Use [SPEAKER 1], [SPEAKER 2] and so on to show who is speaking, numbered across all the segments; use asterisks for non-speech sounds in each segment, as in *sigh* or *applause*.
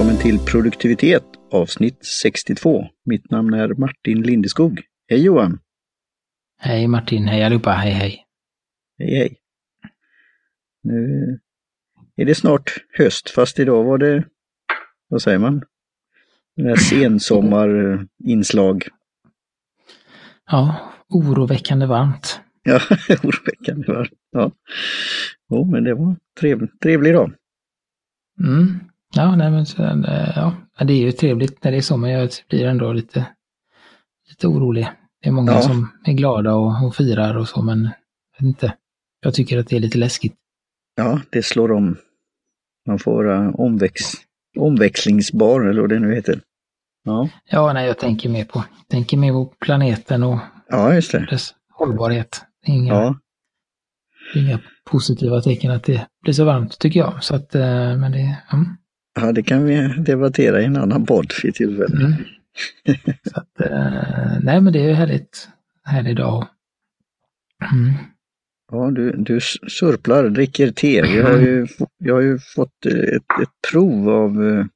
[SPEAKER 1] välkommen till produktivitet avsnitt 62. Mitt namn är Martin Lindeskog. Hej Johan!
[SPEAKER 2] Hej Martin, hej allihopa, hej hej!
[SPEAKER 1] Hej hej! Nu är det snart höst, fast idag var det, vad säger man, det här sensommarinslag.
[SPEAKER 2] Ja, oroväckande varmt.
[SPEAKER 1] Ja, *laughs* oroväckande varmt. Ja. Jo, men det var trevlig, trevlig dag.
[SPEAKER 2] Mm. Ja, nej men så, ja, det är ju trevligt när det är så, men jag blir ändå lite, lite orolig. Det är många ja. som är glada och, och firar och så, men jag, inte. jag tycker att det är lite läskigt.
[SPEAKER 1] Ja, det slår om. Man får vara omväx, omväxlingsbar, eller vad det nu heter.
[SPEAKER 2] Ja, ja nej, jag tänker mer på, tänker mer på planeten och
[SPEAKER 1] ja, just det.
[SPEAKER 2] dess hållbarhet. Inga, ja. inga positiva tecken att det blir så varmt, tycker jag. Så att, eh, men det, mm.
[SPEAKER 1] Ja, det kan vi debattera i en annan podd vid tillfälle. Mm.
[SPEAKER 2] Att, eh, nej, men det är härligt. Härlig dag.
[SPEAKER 1] Mm. Ja, du, du surplar, dricker te. Vi har ju, jag har ju fått ett, ett prov av, eh,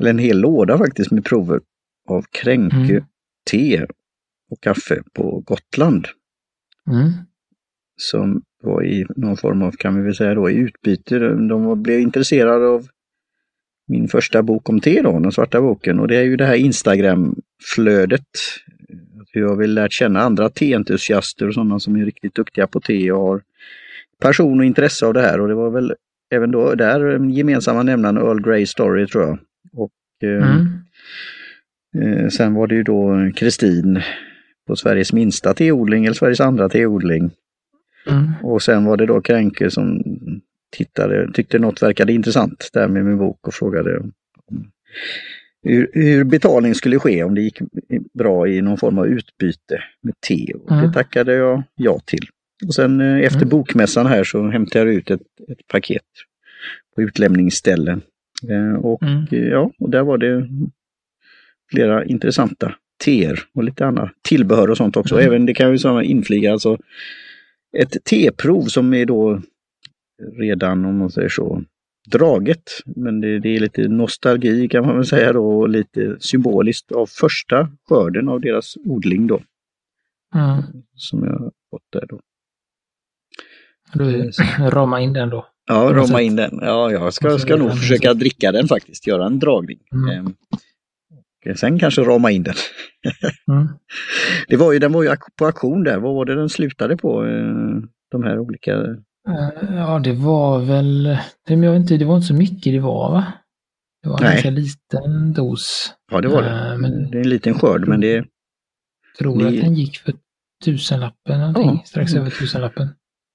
[SPEAKER 1] eller en hel låda faktiskt med prover av Kränke mm. te och kaffe på Gotland. Mm. Som var i någon form av, kan vi väl säga då, i utbyte. De blev intresserade av min första bok om te då, den svarta boken. Och det är ju det här Instagram-flödet. Jag har väl lärt känna andra teentusiaster och sådana som är riktigt duktiga på te och har passion och intresse av det här. Och det var väl även då där gemensamma nämnaren Earl Grey Story tror jag. Och eh, mm. eh, Sen var det ju då Kristin på Sveriges minsta teodling, eller Sveriges andra teodling. Mm. Och sen var det då Kränke som tittade, tyckte något verkade intressant där med min bok och frågade om hur, hur betalning skulle ske om det gick bra i någon form av utbyte med te. Och mm. Det tackade jag ja till. Och sen eh, efter mm. bokmässan här så hämtade jag ut ett, ett paket på utlämningsställen. Eh, och mm. ja, och där var det flera intressanta teer och lite annat tillbehör och sånt också. Mm. Även det kan vi infliga, alltså ett teprov som är då redan, om man säger så, draget. Men det, det, är lite nostalgi kan man väl säga då, och lite symboliskt av första skörden av deras odling då. Mm. Som jag har fått där då.
[SPEAKER 2] Du ramar in den då?
[SPEAKER 1] Ja, rama in den. Ja, jag ska, ska nog försöka dricka den faktiskt, göra en dragning. Mm. Ehm, sen kanske rama in den. *laughs* mm. det var ju, den var ju på auktion där, vad var det den slutade på? Eh, de här olika
[SPEAKER 2] ja, det var väl, jag vet inte, det var inte så mycket det var va? Det var en ganska liten dos.
[SPEAKER 1] Ja, det var det. Eh, men, det är en liten skörd, men det... Jag
[SPEAKER 2] tror det... att den gick för tusenlappen någonting, ja. strax över tusenlappen.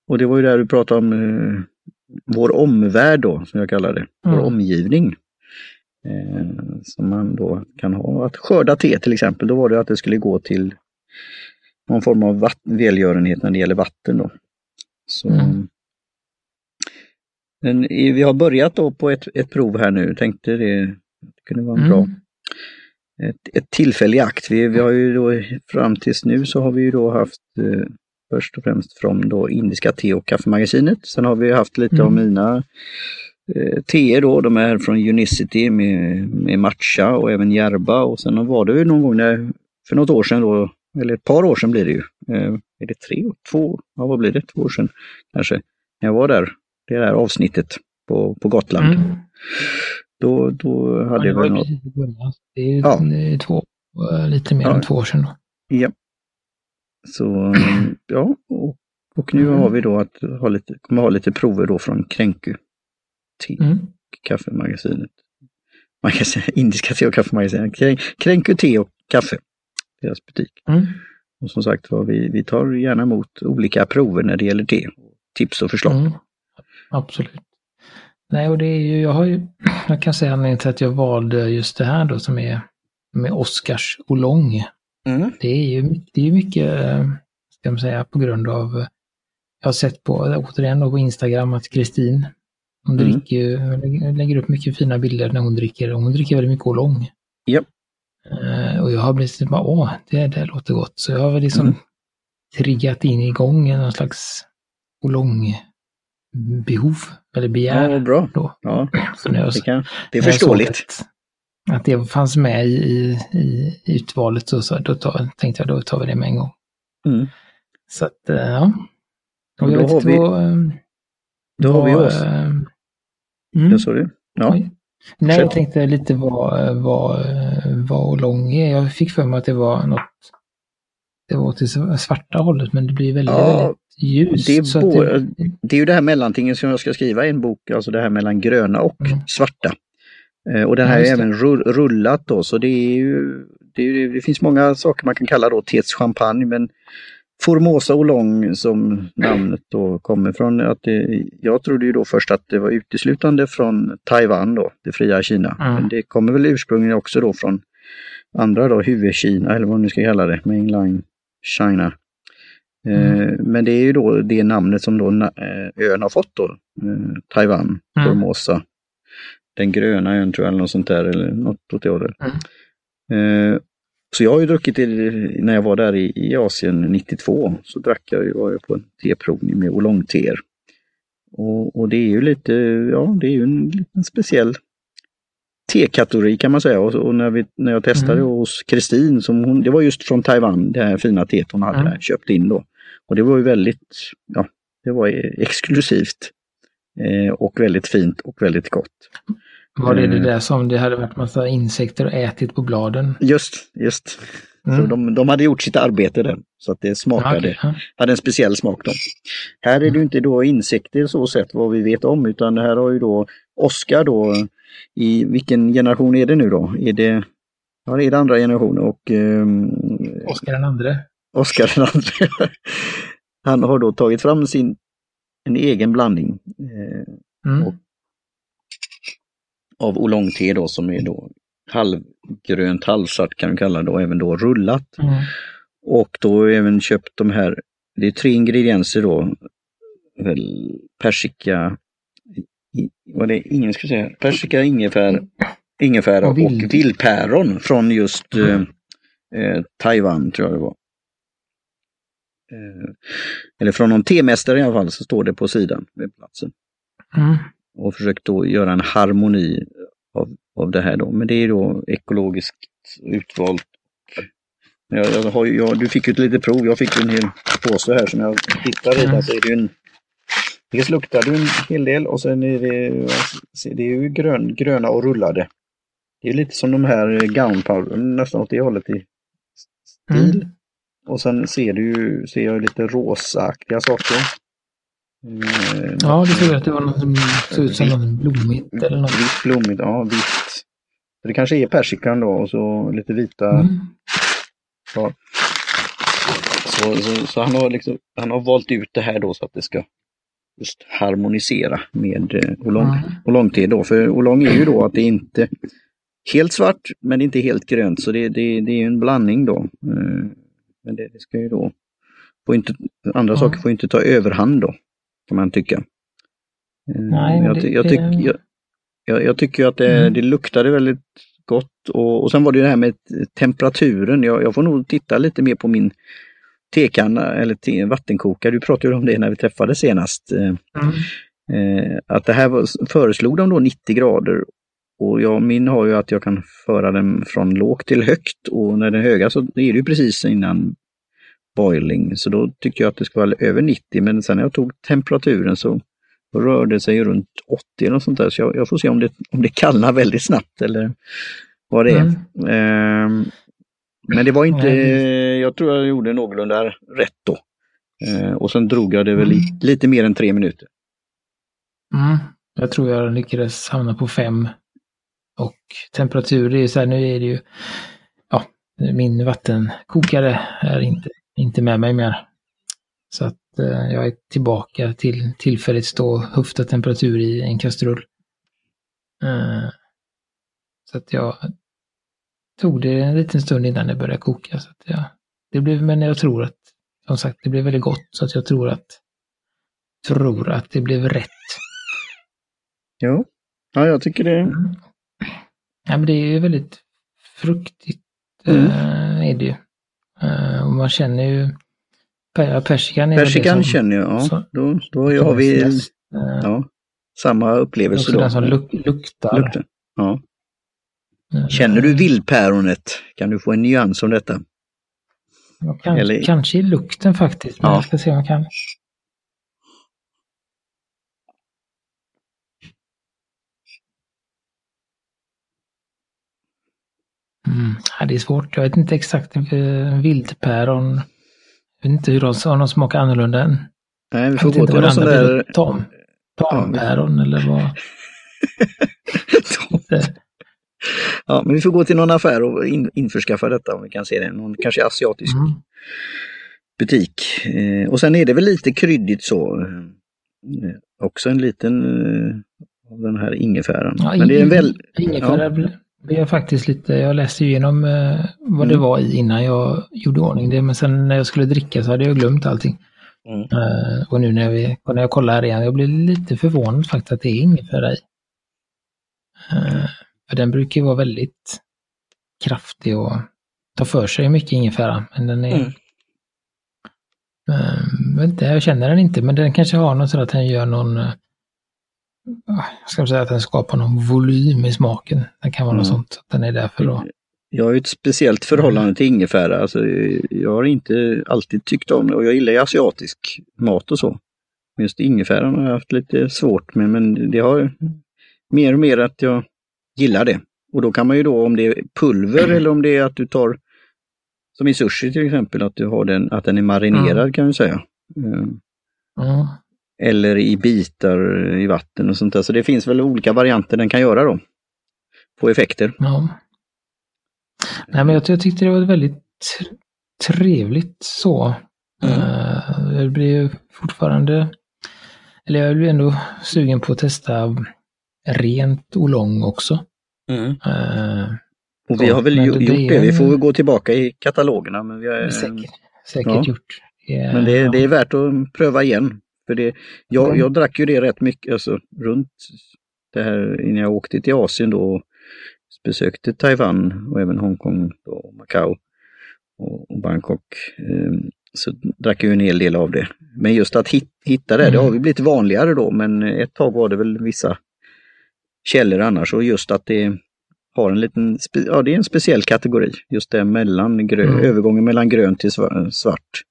[SPEAKER 1] Och det var ju där du pratade om eh, vår omvärld då, som jag kallar det, vår mm. omgivning. Eh, som man då kan ha. Att skörda te till exempel, då var det att det skulle gå till någon form av välgörenhet när det gäller vatten då. Så mm. Men vi har börjat då på ett, ett prov här nu, tänkte det, det kunde vara en mm. bra ett, ett tillfälle i akt. Vi, vi har ju då fram tills nu så har vi ju då haft eh, först och främst från då Indiska te och kaffemagasinet. Sen har vi haft lite mm. av mina eh, teer då, de är från Unicity med, med matcha och även järba och sen var det ju någon gång när, för något år sedan då, eller ett par år sedan blir det ju, eh, är det tre, två, ja vad blir det, två år sedan kanske, när jag var där det här avsnittet på, på Gotland. Mm. Då, då hade ja, jag väl något...
[SPEAKER 2] Det är ja. två, lite mer ja. än två år sedan. Då.
[SPEAKER 1] Ja. Så *clears throat* ja, och, och nu mm. har vi då att ha lite, kommer ha lite prover då från Kränku te, mm. kaffemagasinet. Magasin, *laughs* indiska te och kaffemagasinet. Kränku te och kaffe, deras butik. Mm. Och som sagt var, vi, vi tar gärna emot olika prover när det gäller te. Tips och förslag.
[SPEAKER 2] Absolut. Nej, och det är ju, jag har ju, *clears throat* jag kan säga anledningen till att jag valde just det här då som är med Oscars Olong. Mm. Det är ju det är mycket, ska man säga, på grund av, jag har sett på, återigen då på Instagram att Kristin, hon mm. dricker, lägger upp mycket fina bilder när hon dricker, och hon dricker väldigt mycket Olong.
[SPEAKER 1] Yep.
[SPEAKER 2] Uh, och jag har blivit bara, åh, det, det låter gott. Så jag har liksom mm. triggat in igång någon slags Olong behov eller begär.
[SPEAKER 1] Ja, bra.
[SPEAKER 2] Då.
[SPEAKER 1] Ja, så när jag, det, kan, det är förståeligt.
[SPEAKER 2] Att, att, det fanns med i, i, i utvalet så, så då tar, tänkte jag då tar vi det med en gång.
[SPEAKER 1] Mm.
[SPEAKER 2] Så att, eh, ja.
[SPEAKER 1] Och då har vi, vad, då vad, har vi oss. Äh, mm. Det sa? Ja. Oj.
[SPEAKER 2] Nej, jag tänkte lite vad, vad, vad lång är. Jag fick för mig att det var något det var till svarta hållet men det blir väldigt, ja, väldigt ljust.
[SPEAKER 1] Det är, både, det... det... är ju det här mellantingen som jag ska skriva i en bok, alltså det här mellan gröna och mm. svarta. Eh, och den här ja, är även rullat då, så det är ju, det, det, finns många saker man kan kalla då Tets champagne, men Formosa Oolong som namnet då kommer från. Att det, jag trodde ju då först att det var uteslutande från Taiwan då, det fria Kina. Mm. Men det kommer väl ursprungligen också då från andra då, huvudkina eller vad man nu ska kalla det, mainline China. Eh, mm. Men det är ju då det namnet som då eh, ön har fått då, eh, Taiwan, mm. Formosa. Den gröna ön tror jag, eller något sånt där, eller något åt det hållet. Mm. Så jag har ju druckit när jag var där i, i Asien 92, så drack jag ju, var jag på en teprovning med oolong-teer. Och, och, det är ju lite, ja det är ju en liten speciell tekategori kan man säga. Och, och, när, vi, när jag testade mm. hos Kristin, det var just från Taiwan, det här fina teet hon hade mm. köpt in då. Och det var ju väldigt, ja, det var exklusivt. Eh, och väldigt fint och väldigt gott.
[SPEAKER 2] Var det det eh. där som det hade varit massa insekter och ätit på bladen?
[SPEAKER 1] Just, just. Mm. Så de, de, hade gjort sitt arbete där, så att det smakade, okay. hade en speciell smak. Då. Här är det mm. inte då insekter så sett vad vi vet om, utan det här har ju då Oskar då, i vilken generation är det nu då? Är det, ja, det är det andra generationen och... Um,
[SPEAKER 2] Oskar den andre.
[SPEAKER 1] Oskar den andre. *laughs* Han har då tagit fram sin en egen blandning. Eh, mm. och, av oolong-te då som är då halvgrönt, halvsvart kan vi kalla det, och även då rullat. Mm. Och då även köpt de här, det är tre ingredienser då, väl persika, vad det ingen ska säga, persika, ingefära, ingefära och, vild. och vildpäron från just mm. eh, Taiwan tror jag det var. Eh, eller från någon temästare i alla fall, så står det på sidan, webbplatsen. Mm. Och försökt då göra en harmoni av, av det här då. Men det är då ekologiskt utvalt. Jag, jag har, jag, du fick ju ett litet prov, jag fick en hel påse här som jag tittar i. Mm. Så är det en, dels luktar det en hel del och sen är det, det är ju grön, gröna och rullade. Det är lite som de här gunpowder, nästan åt det hållet i stil. Mm. Och sen ser du ser jag lite rosaaktiga saker.
[SPEAKER 2] Mm, ja, det såg att det var något som såg ut som något blommigt eller något.
[SPEAKER 1] Vitt blommigt, ja vitt. Det kanske är persikan då och så lite vita. Mm. Ja. Så, så, så, han, har liksom, han har valt ut det här då så att det ska just harmonisera med eh, oolong, mm. oolong-te då. För oolong är ju då att det inte helt svart men inte helt grönt så det, det, det är en blandning då. Eh, men det, det ska ju då, får inte, andra mm. saker får inte ta överhand då, kan man tycka.
[SPEAKER 2] Eh, Nej,
[SPEAKER 1] jag,
[SPEAKER 2] det,
[SPEAKER 1] jag, tyck, jag, jag, jag, tycker att det, mm. det luktade väldigt gott och, och sen var det det här med temperaturen. Jag, jag får nog titta lite mer på min tekanna eller te, vattenkokare. Du pratade om det när vi träffades senast. Eh, mm. Eh, att det här var, föreslog de då 90 grader och jag, min har ju att jag kan föra den från lågt till högt och när den är höga så är det ju precis innan boiling. Så då tyckte jag att det skulle vara över 90 men sen när jag tog temperaturen så rörde det sig runt 80 eller något sånt där. Så jag, jag, får se om det, om det kallnar väldigt snabbt eller vad det är. Mm. Eh, men det var inte, jag tror jag gjorde någorlunda rätt då. Eh, och sen drog jag det väl mm. lite, lite mer än tre minuter.
[SPEAKER 2] Mm. Jag tror jag lyckades hamna på fem och temperatur, det är så här, nu är det ju, ja, min vattenkokare är inte, inte med mig mer. Så att eh, jag är tillbaka till tillfälligt stå och höfta temperatur i en kastrull. Eh, så att jag tog det en liten stund innan det började koka. Så jag, det blev, men jag tror att, som sagt, det blev väldigt gott så att jag tror att, tror att det blev rätt.
[SPEAKER 1] Jo, ja jag tycker det.
[SPEAKER 2] Mm. Ja, men det är ju väldigt fruktigt, mm. äh, är det ju. Äh, och man känner ju, persikan
[SPEAKER 1] Persikan som, känner jag, ja. Så, då, då har vi ja. Samma upplevelse
[SPEAKER 2] då. Den som luk luktar. luktar.
[SPEAKER 1] Ja. Känner du vildpäronet? Kan du få en nyans om detta?
[SPEAKER 2] Kanske, Eller... kanske i lukten faktiskt, men ja. jag ska se om jag kan. Mm. Det är svårt. Jag vet inte exakt. Eh, vildpäron. Jag vet inte hur de, om de smakar annorlunda än.
[SPEAKER 1] Nej, vi får gå till någon sån där...
[SPEAKER 2] Tom, tampäron ja, eller vad? *laughs* *laughs*
[SPEAKER 1] ja, men vi får gå till någon affär och in, införskaffa detta om vi kan se det. Någon kanske asiatisk mm. butik. Eh, och sen är det väl lite kryddigt så. Eh, också en liten eh, av den här ingefäran.
[SPEAKER 2] Ja, men det är en väl... Ingefära ja. blev faktiskt lite, jag läste igenom eh, vad mm. det var i innan jag gjorde ordning det. Men sen när jag skulle dricka så hade jag glömt allting. Mm. Uh, och nu när, vi, när jag kollar här igen, jag blir lite förvånad faktiskt att det är ingefära i. För den brukar ju vara väldigt kraftig och ta för sig mycket ingefära. Men den är... Mm. Uh, inte, jag känner den inte, men den kanske har något så att den gör någon... Uh, ska säga att den skapar någon volym i smaken. Det kan vara mm. något sånt. Att den är därför då.
[SPEAKER 1] Jag har ett speciellt förhållande till ingefära. Alltså, jag har inte alltid tyckt om det och jag gillar ju asiatisk mat och så. Just ingefäran har jag haft lite svårt med men det har mer och mer att jag gillar det. Och då kan man ju då om det är pulver mm. eller om det är att du tar, som i sushi till exempel, att du har den, att den är marinerad mm. kan vi säga. Mm. Eller i bitar i vatten och sånt där. Så det finns väl olika varianter den kan göra då. Få effekter.
[SPEAKER 2] Ja. Nej men jag, jag tyckte det var väldigt trevligt så. Uh, jag blir fortfarande, eller jag blir ändå sugen på att testa rent olong också. Mm.
[SPEAKER 1] Uh, och vi har väl gjort det, det, vi får väl gå tillbaka i katalogerna. Men vi har,
[SPEAKER 2] säkert säkert ja. gjort.
[SPEAKER 1] Yeah, men det, det, är värt att pröva igen. För det, jag, mm. jag drack ju det rätt mycket, alltså runt det här innan jag åkte till Asien då besökte Taiwan och även Hongkong och Macao och Bangkok. Ehm, så drack jag en hel del av det. Men just att hitta det, mm. det har vi blivit vanligare då, men ett tag var det väl vissa källor annars och just att det har en liten, ja det är en speciell kategori, just det mellan grön, mm. övergången mellan grönt till svart.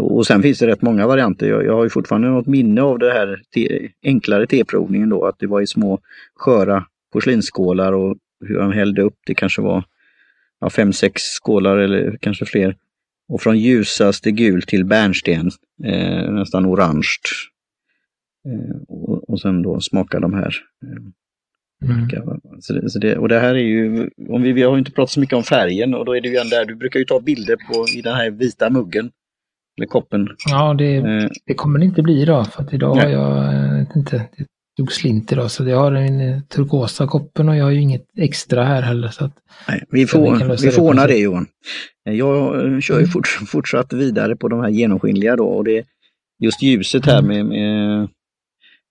[SPEAKER 1] Och sen finns det rätt många varianter. Jag, jag har ju fortfarande något minne av det här te, enklare teprovningen då, att det var i små sköra porslinsskålar och hur han hällde upp. Det kanske var ja, fem, sex skålar eller kanske fler. Och från ljusaste gul till bärnsten, eh, nästan orange. Eh, och, och sen då smaka de här. Eh, mm. så det, så det, och det här är ju, om vi, vi har inte pratat så mycket om färgen och då är det ju en där, du brukar ju ta bilder på i den här vita muggen. Eller koppen.
[SPEAKER 2] Ja, det, eh. det kommer det inte bli idag för att idag Nej. har jag eh, inte, tog slint idag så jag har den eh, turkosa koppen och jag har ju inget extra här heller. Så att
[SPEAKER 1] Nej, vi får, vi får ordna det Johan. Jag eh, kör ju mm. fort, fortsatt vidare på de här genomskinliga då och det just ljuset här mm. med, med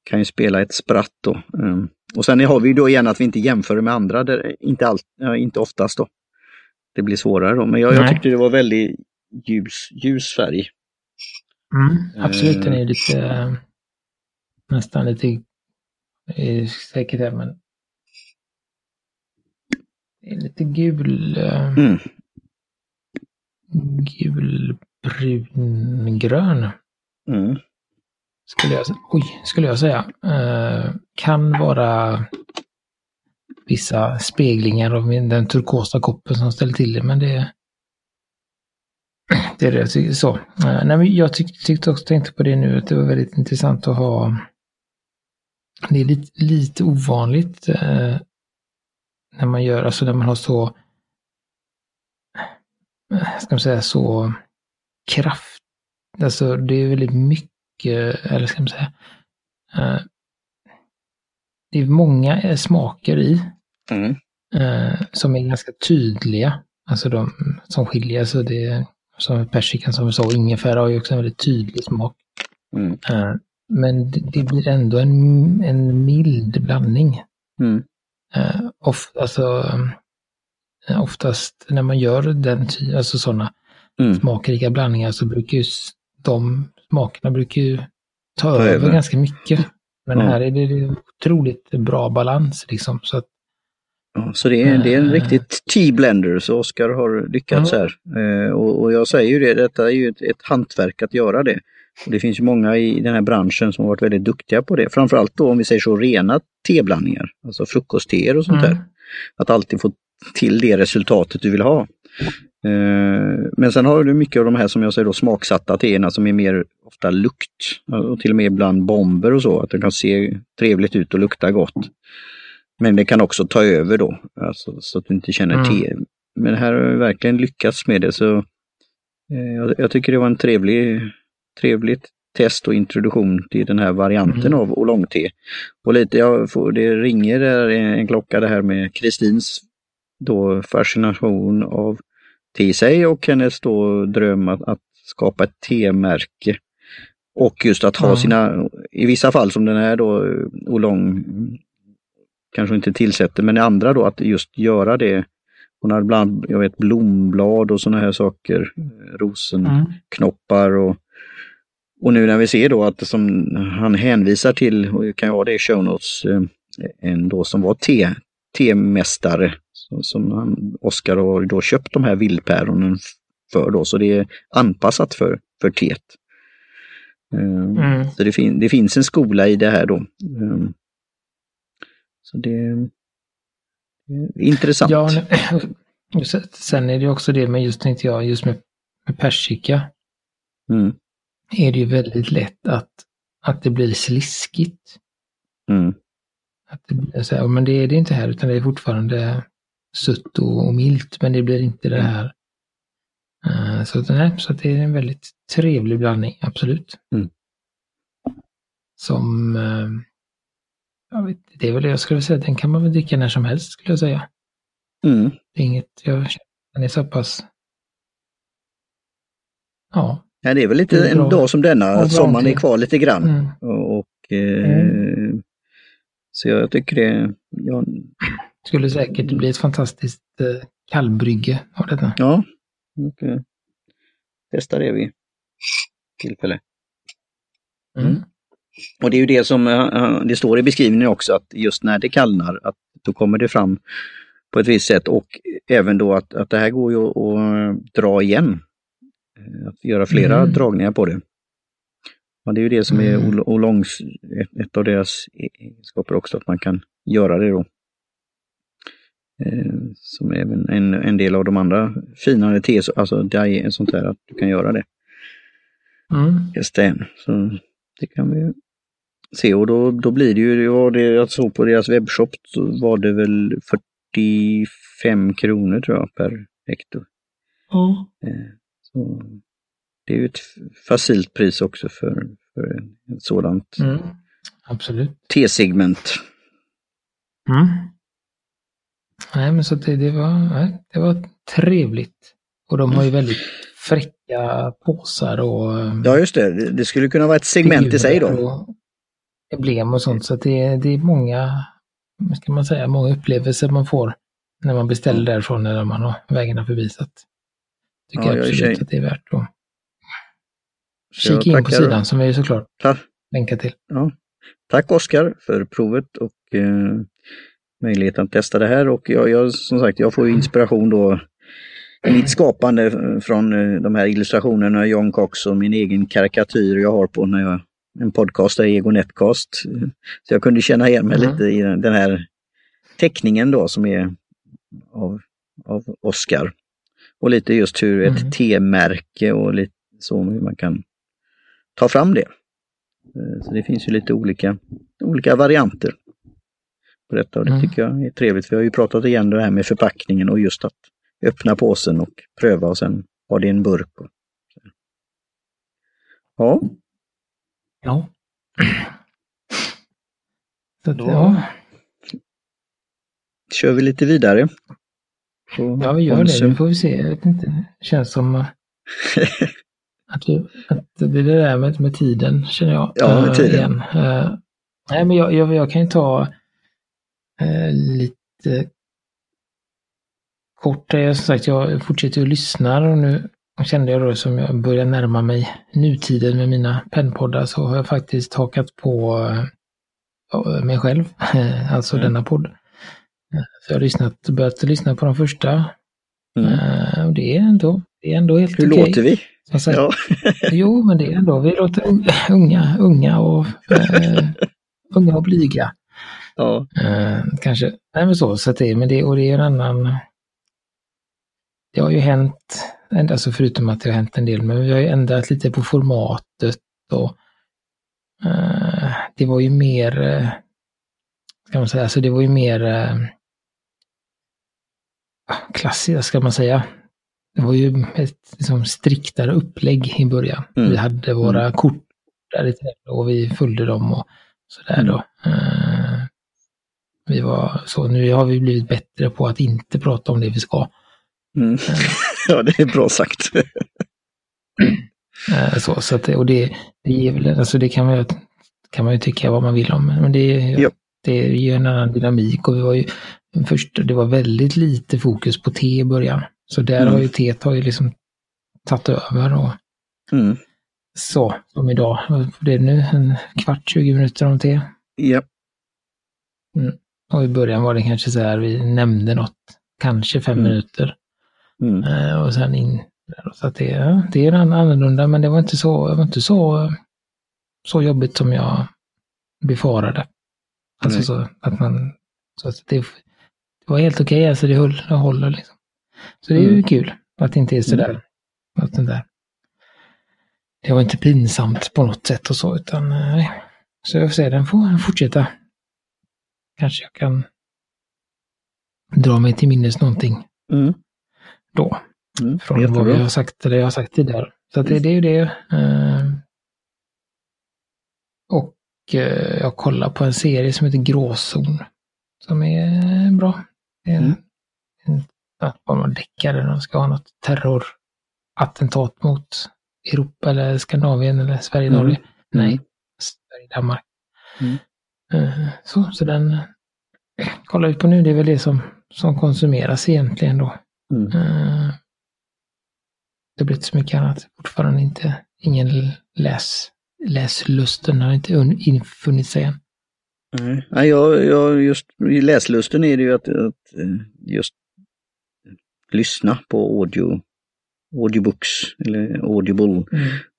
[SPEAKER 1] kan ju spela ett spratt då. Ehm, och sen har vi då igen att vi inte jämför med andra, där, inte, allt, inte oftast då. Det blir svårare då, men jag, jag tyckte det var väldigt ljus, ljus färg.
[SPEAKER 2] Mm, absolut, den är lite nästan lite säkert det, men det är lite gul. Eh, mm. Gulbrungrön. Mm. Skulle jag, oj, skulle jag säga. Eh, kan vara vissa speglingar av den turkosa koppen som ställer till det, men det det är det så. Uh, nej, men jag tyck, tyckte också, tänkte på det nu, att det var väldigt intressant att ha det är lite, lite ovanligt eh, när man gör, alltså när man har så, eh, ska man säga så kraft, alltså det är väldigt mycket, eller ska man säga, eh, det är många eh, smaker i mm. eh, som är ganska tydliga, alltså de som skiljer sig. Det, som persikan som vi sa, ingefära har ju också en väldigt tydlig smak. Mm. Eh, men det blir ändå en, en mild blandning. Mm. Of, alltså, oftast när man gör den alltså sådana mm. smakrika blandningar så brukar ju de smakerna brukar ju ta, över, över ganska mycket. Men ja. här är det otroligt bra balans liksom. Så, att,
[SPEAKER 1] ja, så det är, det är en äh, riktigt T-blender, så Oskar har lyckats här. Eh, och, och, jag säger ju det, detta är ju ett, ett hantverk att göra det. Och det finns ju många i den här branschen som har varit väldigt duktiga på det. Framförallt då om vi säger så rena teblandningar, alltså frukostteer och sånt mm. där. Att alltid få till det resultatet du vill ha. Eh, men sen har du mycket av de här som jag säger då smaksatta teerna som är mer ofta lukt och till och med ibland bomber och så, att det kan se trevligt ut och lukta gott. Men det kan också ta över då, alltså, så att du inte känner mm. te. Men här har vi verkligen lyckats med det så eh, jag, jag, tycker det var en trevlig, trevligt test och introduktion till den här varianten mm. av oolong-te. Och lite, jag får, det ringer där en klocka det här med Kristins då fascination av till sig och hennes då dröm att, att skapa ett T-märke. Och just att ha sina, i vissa fall som den här då, Olong kanske inte tillsätter, men i andra då att just göra det. Hon har ibland, jag vet, blomblad och sådana här saker, rosenknoppar och och nu när vi ser då att som han hänvisar till, och kan jag ha det i show notes, eh, en då som var te-mästare som han, Oskar har då köpt de här vildpäronen för då, så det är anpassat för, för teet. Um, mm. Så det, fin det, finns en skola i det här då. Um, så det är intressant. Ja, *clears throat*
[SPEAKER 2] sen är det också det med just, tänkte jag, just med, med persika. Mm. Är det ju väldigt lätt att, att det blir sliskigt. Mm. Att det blir så här, men det är det inte här utan det är fortfarande sött och, och milt, men det blir inte det här. Uh, så, nej, så det är en väldigt trevlig blandning, absolut. Mm. Som, uh, jag vet, det är väl det jag skulle säga, den kan man väl dricka när som helst skulle jag säga. Mm. Det är inget, jag den är så pass,
[SPEAKER 1] ja. Ja, det är väl lite är en dag som denna, sommaren är kvar lite grann. Mm. Och, och eh, mm. Så jag tycker det, jag,
[SPEAKER 2] skulle säkert bli ett fantastiskt eh, kallbrygge av detta.
[SPEAKER 1] Ja, okay. testa det vid tillfälle. Mm. Mm. Och det är ju det som uh, det står i beskrivningen också, att just när det kallnar, att då kommer det fram på ett visst sätt och även då att, att det här går ju att, att dra igen. Eh, att göra flera mm. dragningar på det. Och det är ju det som är mm. Olongs, ett av deras egenskaper också, att man kan göra det då. Eh, som även en, en del av de andra finare te, alltså die, sånt där, att du kan göra det. Mm. Sten. Så det kan vi se och då, då blir det ju, det jag såg på deras webbshop, så var det väl 45 kronor tror jag per hektar. Mm. Så det är ju ett facilt pris också för, för ett sådant mm.
[SPEAKER 2] Absolut.
[SPEAKER 1] T-segment.
[SPEAKER 2] Mm. Nej, men så det, det, var, nej, det var trevligt. Och de har ju väldigt fräcka påsar och...
[SPEAKER 1] Eh, ja, just det. Det skulle kunna vara ett segment i sig då.
[SPEAKER 2] Emblem och sånt. Så det, det är många, ska man säga, många upplevelser man får när man beställer därifrån eller man har vägarna förbi. Så tycker ja, jag absolut att det är värt att kika in på sidan som vi såklart länkar till.
[SPEAKER 1] Ja. Tack Oskar för provet och eh, möjligheten att testa det här och jag, jag, som sagt, jag får ju inspiration då i mitt skapande från eh, de här illustrationerna, John Cox och min egen karikatyr jag har på när jag en podcast, där Ego Netcast. Så jag kunde känna igen mig mm. lite i den här teckningen då som är av, av Oscar. Och lite just hur ett mm. T-märke och lite så hur man kan ta fram det. Eh, så det finns ju lite olika, olika varianter på detta och det mm. tycker jag är trevligt. Vi har ju pratat igen det här med förpackningen och just att öppna påsen och pröva och sen ha det i en burk. Ja.
[SPEAKER 2] Ja. *clears throat* Så att, ja.
[SPEAKER 1] Kör vi lite vidare.
[SPEAKER 2] Ja, vi gör det. Nu får vi se. Jag vet inte. Det känns som *laughs* att, att det är det där med, med tiden, känner jag.
[SPEAKER 1] Ja, med tiden.
[SPEAKER 2] Uh, nej, men jag, jag, jag kan ju ta Eh, lite kort. Jag, som sagt, jag fortsätter att lyssna och nu kände jag då som jag börjar närma mig nutiden med mina pennpoddar så har jag faktiskt hakat på mig själv, *laughs* alltså mm. denna podd. Så jag har lyssnat, börjat lyssna på de första. Mm. Och det är ändå, det är ändå helt
[SPEAKER 1] Hur
[SPEAKER 2] okej.
[SPEAKER 1] låter vi?
[SPEAKER 2] Ja. *laughs* jo, men det är ändå, vi låter unga, unga och, äh, *laughs* unga och blyga.
[SPEAKER 1] Ja.
[SPEAKER 2] Äh, kanske, nej men så, så att det, men det, och det är en annan, det har ju hänt, alltså förutom att det har hänt en del, men vi har ju ändrat lite på formatet och uh, det var ju mer, uh, ska man säga, alltså det var ju mer uh, klassiskt, ska man säga. Det var ju ett liksom, striktare upplägg i början. Mm. Vi hade våra mm. kort där och vi följde dem och sådär då. Uh, vi var så, nu har vi blivit bättre på att inte prata om det vi ska.
[SPEAKER 1] Mm. *laughs* ja, det är bra sagt.
[SPEAKER 2] Eh, så, så att, och det, det väl, alltså det kan man, ju, kan man ju tycka vad man vill om, men det, ja. det ger en annan dynamik och vi var ju först, det var väldigt lite fokus på te i början. Så där mm. har ju teet har ju liksom tagit över och mm. så, som idag. Det är nu en kvart, 20 minuter om te.
[SPEAKER 1] Ja.
[SPEAKER 2] Mm. Och i början var det kanske så här, vi nämnde något, kanske fem mm. minuter. Uh, och sen in. Så att det, det är annorlunda, men det var inte så, var inte så, så jobbigt som jag befarade. Alltså så att man, så att det, det var helt okej, okay, alltså det, höll, det håller liksom. Så det är ju mm. kul att det inte är sådär, mm. att den där, det var inte pinsamt på något sätt och så, utan nej. Så jag får se, den får fortsätta. Kanske jag kan dra mig till minnes någonting.
[SPEAKER 1] Mm
[SPEAKER 2] då. Mm, från jättebra. vad vi har sagt, eller jag har sagt tidigare. Så det, det är ju det. Eh, och eh, jag kollar på en serie som heter Gråzon. Som är bra. Det är en, mm. En, en deckare. De ska ha något terrorattentat mot Europa eller Skandinavien eller Sverige, Norge. Mm. Nej, Sverige, Danmark. Mm. Eh, så, så den kollar vi på nu. Det är väl det som, som konsumeras egentligen då. Mm. Uh, det har blivit så mycket annat. Fortfarande inte, ingen läs, läslusten har inte infunnit sig än.
[SPEAKER 1] Nej, ja, jag, jag, just i läslusten är det ju att, att eh, just lyssna på audio, audiobooks eller audible. Mm.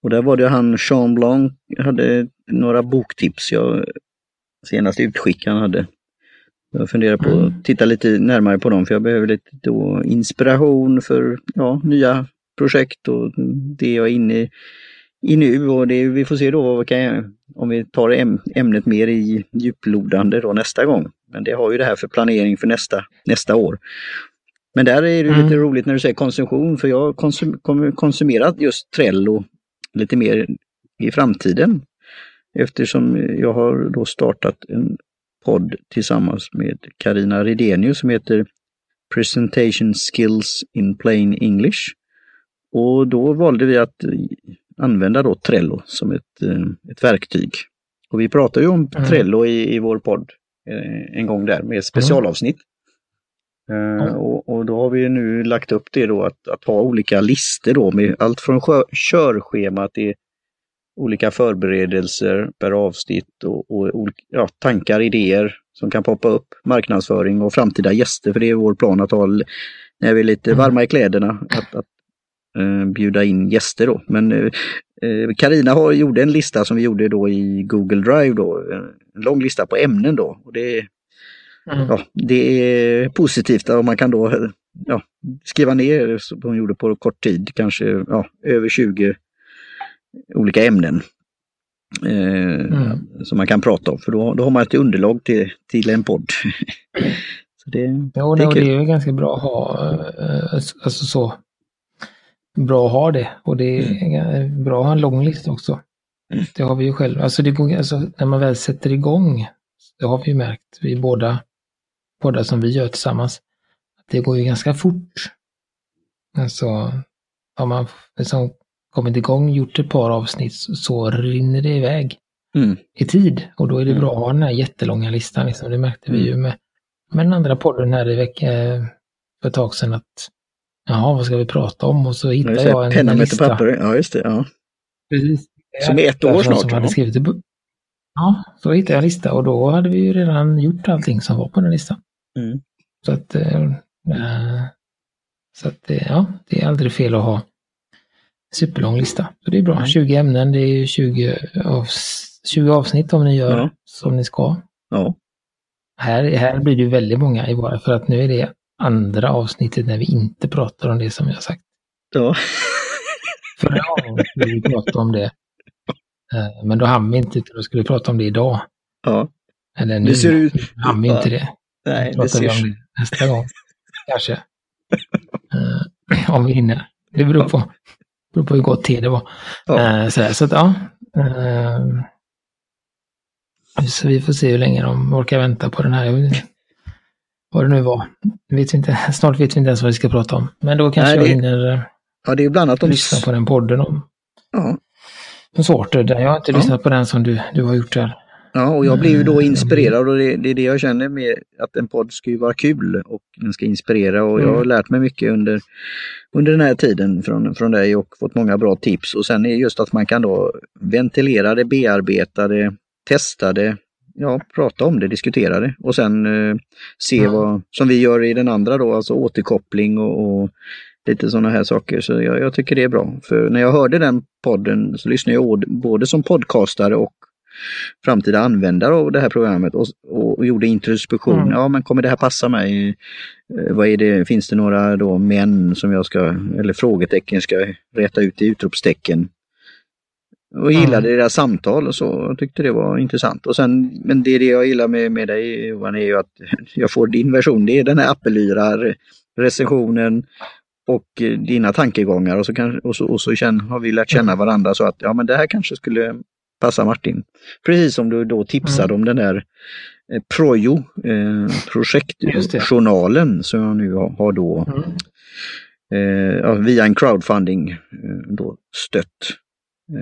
[SPEAKER 1] Och där var det han Jean Blanc hade några boktips jag senast utskick han hade. Jag funderar på mm. att titta lite närmare på dem för jag behöver lite då inspiration för ja, nya projekt och det jag är inne i nu och det, vi får se då kan, om vi tar ämnet mer i djuplodande då nästa gång. Men det har ju det här för planering för nästa, nästa år. Men där är det mm. lite roligt när du säger konsumtion för jag har konsum, konsumerat just Trello lite mer i framtiden. Eftersom jag har då startat en podd tillsammans med Karina Ridenius som heter Presentation Skills in Plain English. Och då valde vi att använda då Trello som ett, eh, ett verktyg. Och vi pratade ju om mm. Trello i, i vår podd eh, en gång där med specialavsnitt. Mm. Uh, och, och, då har vi nu lagt upp det då att, att ha olika listor då med allt från körschema till olika förberedelser per avsnitt och, och ja, tankar, idéer som kan poppa upp, marknadsföring och framtida gäster. För det är vår plan att ha, när vi är lite mm. varma i kläderna, att, att uh, bjuda in gäster då. Men Karina uh, gjorde en lista som vi gjorde då i Google Drive då, en lång lista på ämnen då. Och det, mm. ja, det är positivt om man kan då ja, skriva ner, som hon gjorde på kort tid, kanske ja, över 20 olika ämnen. Eh, mm. Som man kan prata om, för då, då har man ett underlag till, till en podd. *laughs*
[SPEAKER 2] så det, jo, det, är det är ganska bra att ha, eh, alltså så, bra att ha det. Och det är mm. bra att ha en lång lista också. Mm. Det har vi ju själv. Alltså, det går, alltså när man väl sätter igång, det har vi ju märkt, vi båda poddar som vi gör tillsammans, det går ju ganska fort. Alltså, har man liksom kommit igång, gjort ett par avsnitt så rinner det iväg mm. i tid. Och då är det mm. bra att ha den här jättelånga listan. Liksom. Det märkte vi ju mm. med, med den andra podden här i veckan för ett tag sedan. att Jaha, vad ska vi prata om? Och så hittade jag en,
[SPEAKER 1] penna en lista. Papper. Ja, just det. Ja.
[SPEAKER 2] Precis.
[SPEAKER 1] Som är ett år snart. Som
[SPEAKER 2] hade skrivit Ja, så hittade jag en lista och då hade vi ju redan gjort allting som var på den listan. Mm. Så att, äh, så att ja, det är aldrig fel att ha superlång lista. Så det är bra. Mm. 20 ämnen, det är 20, av, 20 avsnitt om ni gör ja. som ni ska. Ja. Här, här blir det väldigt många i våra, för att nu är det andra avsnittet när vi inte pratar om det som jag har sagt. Ja. Förra gången skulle vi prata om det. Eh, men då hann vi inte, då skulle vi prata om det idag. Ja. Eller nu det ser ut... hann vi inte det. Nej, det ser... vi om det nästa gång. Kanske. Uh, *clears throat* om vi hinner. Det beror på, beror på hur gott te det var. Ja. Uh, så, så att ja. Uh, så vi får se hur länge de orkar vänta på den här. Vad det nu var. Vet vi inte, snart vet vi inte ens vad vi ska prata om. Men då kanske Nej, det, jag hinner
[SPEAKER 1] ja, det är bland annat
[SPEAKER 2] om... lyssna på den podden om ja. sorter. Jag har inte ja. lyssnat på den som du, du har gjort där.
[SPEAKER 1] Ja, och jag blir ju då inspirerad och det, det, är det jag känner med att en podd ska ju vara kul och den ska inspirera och jag har mm. lärt mig mycket under, under den här tiden från, från dig och fått många bra tips och sen är just att man kan då ventilera det, bearbeta det, testa det, ja, prata om det, diskutera det och sen eh, se mm. vad, som vi gör i den andra då, alltså återkoppling och, och lite sådana här saker. Så jag, jag, tycker det är bra. För när jag hörde den podden så lyssnade jag både som podcastare och framtida användare av det här programmet och, och gjorde introspektion. Mm. Ja, men kommer det här passa mig? Eh, vad är det, finns det några då män som jag ska, eller frågetecken ska rätta ut i utropstecken? Och gillade mm. deras samtal och så. Jag tyckte det var intressant. Och sen, men det, det jag gillar med, med dig Johan är ju att *laughs* jag får din version. Det är den här Appelyra recensionen och dina tankegångar och så, kan, och så, och så känn, har vi lärt känna mm. varandra så att ja men det här kanske skulle passa Martin. Precis som du då tipsade mm. om den där eh, Projo, eh, projektjournalen som jag nu har, har då mm. eh, via en crowdfunding eh, då stött,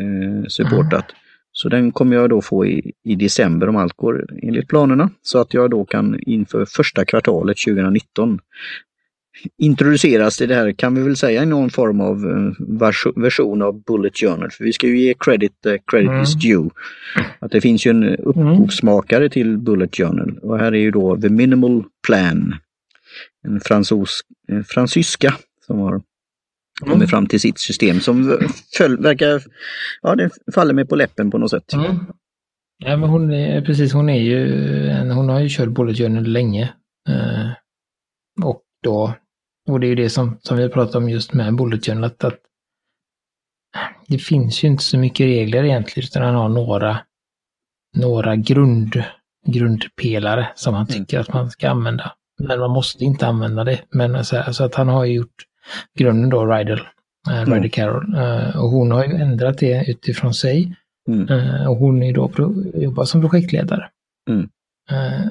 [SPEAKER 1] eh, supportat. Mm. Så den kommer jag då få i, i december om allt går enligt planerna. Så att jag då kan inför första kvartalet 2019 introduceras i det här, kan vi väl säga, i någon form av eh, version av Bullet Journal. För vi ska ju ge credit uh, credit mm. is due. Att det finns ju en upphovsmakare mm. till Bullet Journal och här är ju då The Minimal Plan. En fransos, eh, fransyska som har kommit mm. fram till sitt system som föll, verkar, ja det faller mig på läppen på något sätt. Mm.
[SPEAKER 2] Ja men hon är precis, hon är ju, hon har ju kört Bullet Journal länge. Eh, och då och det är ju det som, som vi har pratat om just med Bullet Journal, att, att det finns ju inte så mycket regler egentligen, utan han har några, några grund, grundpelare som han mm. tycker mm. att man ska använda. Men man måste inte använda det. Men så, alltså, så att han har gjort grunden då, Rydell, äh, mm. Ryder Carroll. Äh, och hon har ju ändrat det utifrån sig. Mm. Äh, och hon är då jobbar som projektledare. Mm.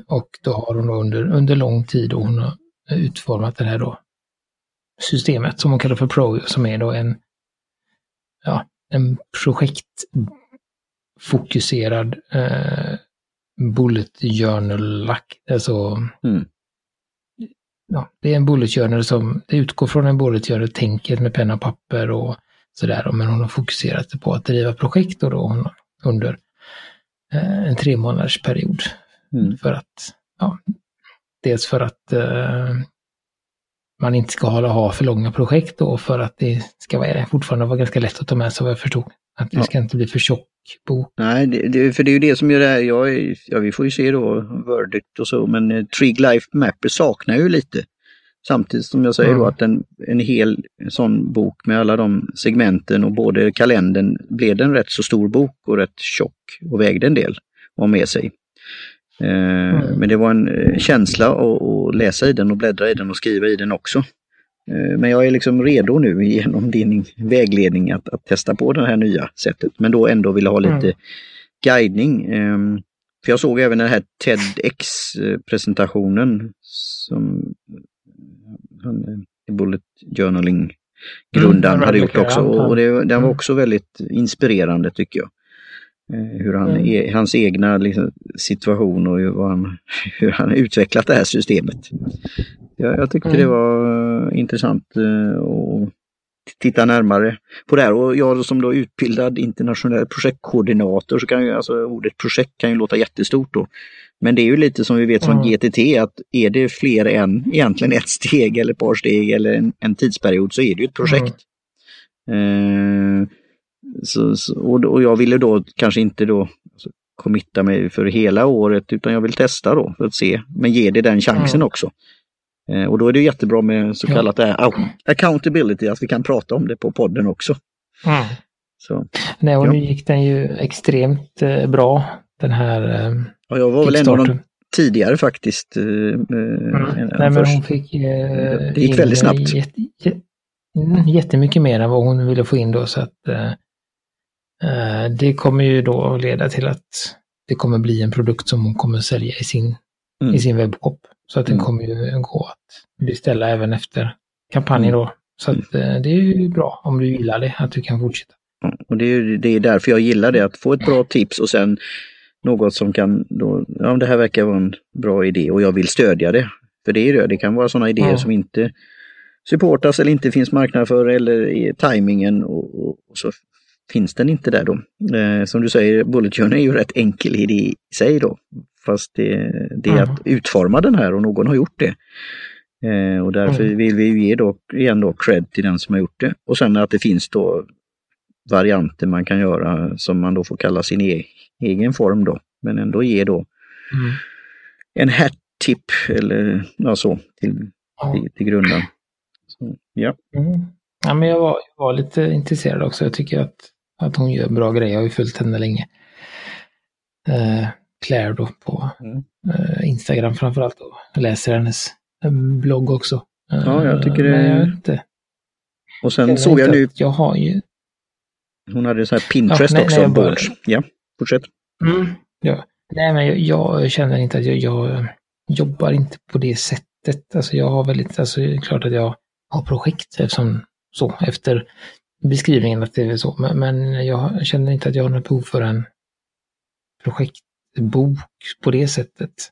[SPEAKER 2] och då har hon då under, under lång tid och hon har utformat det här då systemet som hon kallar för Pro, som är då en, ja, en projektfokuserad eh, bullet journal-lack. Alltså, mm. ja, det är en bullet journal som det utgår från en bullet journal-tänket med penna och papper och sådär. Men hon har fokuserat på att driva projekt och då hon, under eh, en tre månaders period. Mm. För att, ja, dels för att eh, man inte ska hålla, ha för långa projekt då för att det ska vara, fortfarande vara ganska lätt att ta med sig vad jag förstod. Att det ja. ska inte bli för tjock bok.
[SPEAKER 1] Nej, det, det, för det är ju det som gör det här. Jag, ja, vi får ju se då Verdict och så, men eh, Trig Life Mapper saknar ju lite. Samtidigt som jag säger mm. då att en, en hel sån bok med alla de segmenten och både kalendern blev det en rätt så stor bok och rätt tjock och vägde en del att med sig. Eh, mm. Men det var en eh, känsla att läsa i den och bläddra i den och skriva i den också. Eh, men jag är liksom redo nu genom din vägledning att, att testa på det här nya sättet. Men då ändå vilja ha lite mm. guidning. Ehm, för jag såg även den här TEDx-presentationen som han, Bullet Journaling grundaren mm, hade gjort också. Och det, den var mm. också väldigt inspirerande tycker jag. Eh, hur han, mm. e, hans egna liksom, situation och hur han, *laughs* hur han utvecklat det här systemet. Jag, jag tyckte mm. det var uh, intressant uh, och titta närmare på det här. Och jag som då utbildad internationell projektkoordinator så kan ju alltså ordet projekt kan ju låta jättestort då. Men det är ju lite som vi vet från mm. GTT att är det fler än egentligen ett steg eller ett par steg eller en, en tidsperiod så är det ju ett projekt. Mm. Eh, så, så, och, och, jag ville då kanske inte då alltså, committa mig för hela året utan jag vill testa då för att se. Men ge det den chansen mm. också. Eh, och då är det jättebra med så kallat ja. accountability, att vi kan prata om det på podden också.
[SPEAKER 2] Mm. Så, Nej, och ja. nu gick den ju extremt eh, bra, den här eh,
[SPEAKER 1] Ja, jag var väl en av de tidigare faktiskt. Eh, mm.
[SPEAKER 2] Nej, men hon fick... Eh,
[SPEAKER 1] det gick väldigt snabbt.
[SPEAKER 2] Jätte, mm, jättemycket mer än vad hon ville få in då, så att eh, eh, det kommer ju då leda till att det kommer bli en produkt som hon kommer sälja i sin, mm. i sin webbshop. Så att den mm. kommer ju gå att beställa även efter kampanjen mm. då. Så att eh, det är ju bra om du gillar det, att du kan fortsätta.
[SPEAKER 1] Och det är, det är därför jag gillar det, att få ett bra tips och sen något som kan, då, ja det här verkar vara en bra idé och jag vill stödja det. För det är det, det kan vara sådana idéer ja. som inte supportas eller inte finns marknad för eller i tajmingen och, och, och, så finns den inte där då. Eh, som du säger, Bullet Journey är ju rätt enkel i sig då. Fast det, det är mm. att utforma den här och någon har gjort det. Eh, och därför mm. vill vi ju ge då, igen då cred till den som har gjort det. Och sen att det finns då varianter man kan göra som man då får kalla sin e egen form då. Men ändå ge då mm. en hat-tip eller ja, så till, till, till grunden. Så, ja.
[SPEAKER 2] Mm. ja, men jag var, var lite intresserad också. Jag tycker att, att hon gör bra grejer. Jag har ju följt henne länge. Eh, Claire då på mm. eh, Instagram framförallt. Och jag läser hennes eh, blogg också.
[SPEAKER 1] Eh, ja, jag tycker det. Men jag inte. Och sen såg jag nu.
[SPEAKER 2] Jag har ju.
[SPEAKER 1] Hon hade så här Pinterest ja, nej, också. Nej, bara... Ja, fortsätt.
[SPEAKER 2] Mm, ja. Nej, men jag, jag, känner inte att jag, jag jobbar inte på det sättet. Alltså jag har väldigt, alltså det är klart att jag har projekt eftersom så, efter beskrivningen att det är så. Men, men jag känner inte att jag har något behov för en projektbok på det sättet.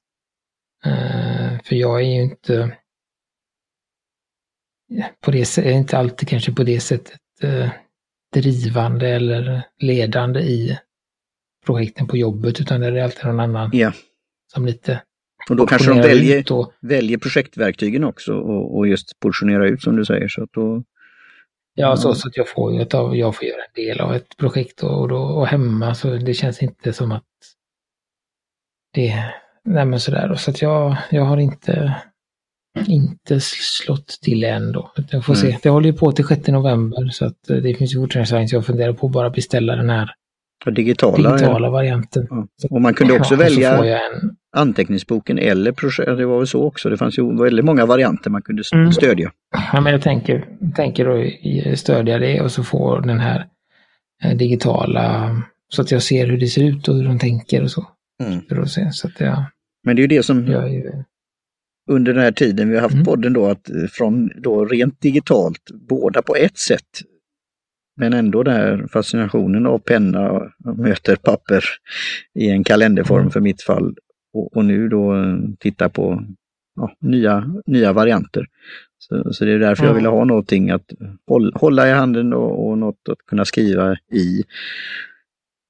[SPEAKER 2] Uh, för jag är ju inte på det är inte alltid kanske på det sättet uh, drivande eller ledande i projekten på jobbet utan det är alltid någon annan
[SPEAKER 1] ja.
[SPEAKER 2] som lite
[SPEAKER 1] och då kanske de väljer, och... väljer projektverktygen också och, och, just portionera ut som du säger. Så att då,
[SPEAKER 2] ja, så, så att jag får, ett av, jag får göra en del av ett projekt och, då, och hemma så det känns inte som att det, nej men sådär. Så att jag, jag har inte, inte slått till än då. Jag får mm. se. Det håller ju på till 6 november så att det finns ju fortfarande så jag funderar på att bara beställa den här
[SPEAKER 1] digitala,
[SPEAKER 2] digitala varianten. Ja.
[SPEAKER 1] Och man kunde också ja, välja en... anteckningsboken eller projekt. Det var väl så också. Det fanns ju väldigt många varianter man kunde mm. stödja.
[SPEAKER 2] Ja, men jag tänker, tänker då stödja det och så få den här eh, digitala så att jag ser hur det ser ut och hur de tänker och så. Mm. För att se, så att jag,
[SPEAKER 1] men det är ju det som ju... under den här tiden vi har haft mm. podden då att eh, från då rent digitalt, båda på ett sätt men ändå den här fascinationen av penna och möter papper i en kalenderform mm. för mitt fall. Och, och nu då eh, titta på ja, nya, nya varianter. Så, så det är därför mm. jag ville ha någonting att hålla, i handen och, och något att kunna skriva i.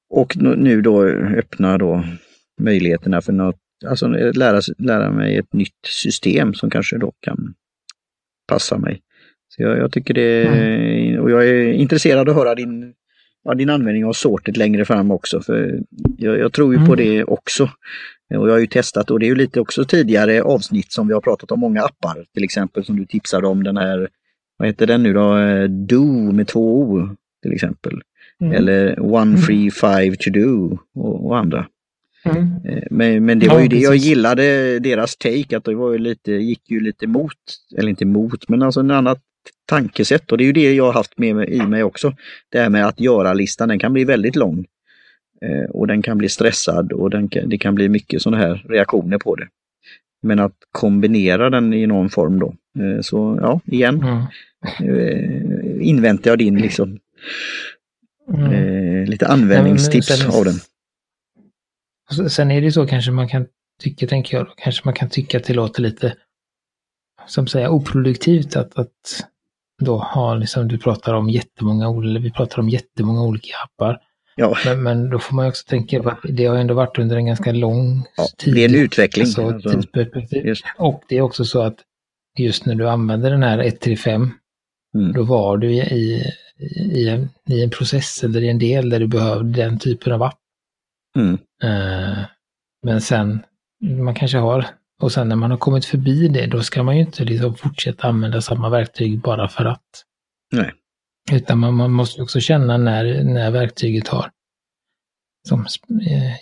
[SPEAKER 1] Och nu då öppna då möjligheterna för något, alltså lära, lära mig ett nytt system som kanske då kan passa mig. Så jag, jag tycker det, mm. och jag är intresserad att höra din, ja, din användning av sortet längre fram också. För jag, jag tror ju mm. på det också. Och jag har ju testat och det är ju lite också tidigare avsnitt som vi har pratat om många appar. Till exempel som du tipsade om den här, vad heter den nu då, Do med två O till exempel. Mm. Eller One mm. Free Five To Do och, och andra. Mm. Eh, men, men det var ju ja, det jag gillade, deras take, att det var ju lite, gick ju lite mot, eller inte mot, men alltså en annat tankesätt och det är ju det jag har haft med mig, i mig också. Det här med att göra-listan, den kan bli väldigt lång. Eh, och den kan bli stressad och den kan, det kan bli mycket sådana här reaktioner på det. Men att kombinera den i någon form då. Eh, så ja, igen. Mm. Eh, inväntar jag din liksom mm. Lite användningstips Nej, sen, av den.
[SPEAKER 2] Sen är det så kanske man kan tycka, tänker jag, kanske man kan tycka att det låter lite som säger oproduktivt att, att då har, liksom, du pratar om jättemånga, vi pratar om jättemånga olika appar. Ja. Men, men då får man också tänka på att det har ändå varit under en ganska lång ja, tid.
[SPEAKER 1] Det är en utveckling.
[SPEAKER 2] Alltså, alltså, och det är också så att just när du använder den här 135, mm. då var du i, i, en, i en process eller i en del där du behövde den typen av app. Mm. Uh, men sen, man kanske har, och sen när man har kommit förbi det, då ska man ju inte liksom fortsätta använda samma verktyg bara för att.
[SPEAKER 1] Nej.
[SPEAKER 2] Utan man, man måste också känna när, när verktyget har som, eh,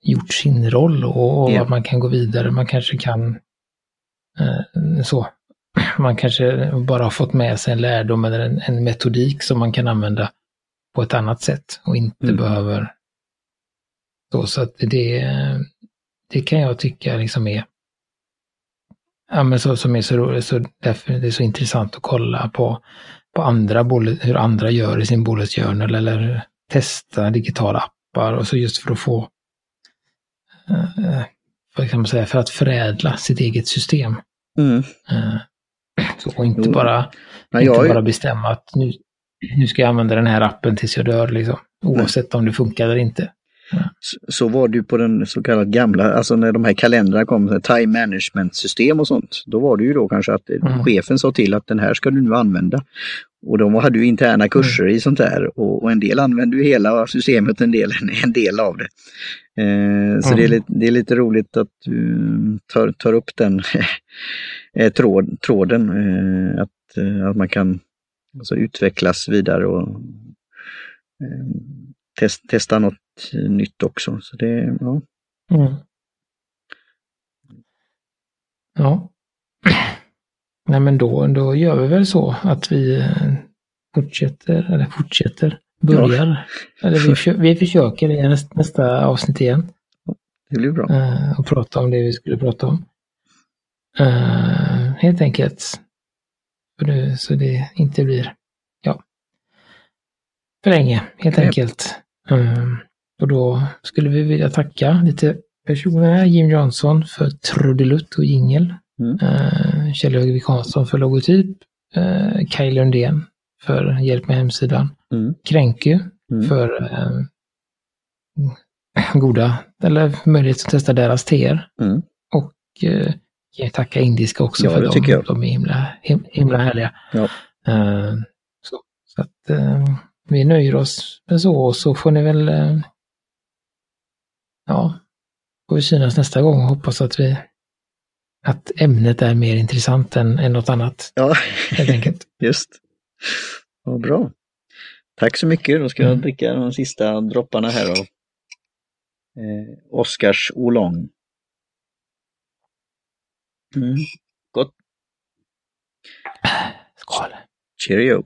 [SPEAKER 2] gjort sin roll och, och yeah. man kan gå vidare. Man kanske kan eh, så. *clears throat* Man kanske bara har fått med sig en lärdom eller en, en metodik som man kan använda på ett annat sätt och inte mm. behöver så. Så att det, det kan jag tycka liksom är Ja, men så, som är så roligt, så därför det är så intressant att kolla på, på andra bullet, hur andra gör i sin bullet journal eller testa digitala appar och så just för att få, eh, man säga, för att förädla sitt eget system.
[SPEAKER 1] Mm.
[SPEAKER 2] Eh, så, och inte bara, Nej, inte bara bestämma att nu, nu ska jag använda den här appen tills jag dör, liksom, oavsett Nej. om det funkar eller inte.
[SPEAKER 1] Så var du på den så kallade gamla, alltså när de här kalendrarna kom, time management system och sånt. Då var det ju då kanske att mm. chefen sa till att den här ska du nu använda. Och de hade ju interna kurser mm. i sånt där och, och, en del använde ju hela systemet, en del, *laughs* en del av det. Eh, så mm. det, är lite, det är lite roligt att du tar, tar upp den *laughs* eh, tråd, tråden, eh, att, eh, att man kan alltså, utvecklas vidare och eh, test, testa något nytt också. Så det, ja.
[SPEAKER 2] Mm. Ja. Nej men då, då gör vi väl så att vi eh, fortsätter, eller fortsätter, börjar. Ja. Eller vi, vi försöker i nästa, nästa avsnitt igen.
[SPEAKER 1] Det blir bra.
[SPEAKER 2] Uh, och prata om det vi skulle prata om. Uh, helt enkelt. Så det inte blir, ja, för länge helt enkelt. Um, och då skulle vi vilja tacka lite personer här. Jim Johnson för trudelutt och jingel. Mm. Uh, Kjell Högvik Hansson för logotyp. Uh, Kaj Lundén för hjälp med hemsidan. Mm. Kränky mm. för uh, *laughs* goda, eller möjlighet att testa deras teer. Mm. Och uh, jag tacka Indiska också ja, för dem. Jag. De är himla, himla härliga. Ja. Uh, så, så, att uh, vi nöjer oss med så och så får ni väl uh, ja, får vi synas nästa gång och hoppas att vi att ämnet är mer intressant än, än något annat.
[SPEAKER 1] Ja,
[SPEAKER 2] helt enkelt. *laughs*
[SPEAKER 1] just. Vad bra. Tack så mycket. Då ska mm. jag dricka de sista dropparna här av eh, Oskars Olong. Mm. Gott.
[SPEAKER 2] Skål.
[SPEAKER 1] Cheerio.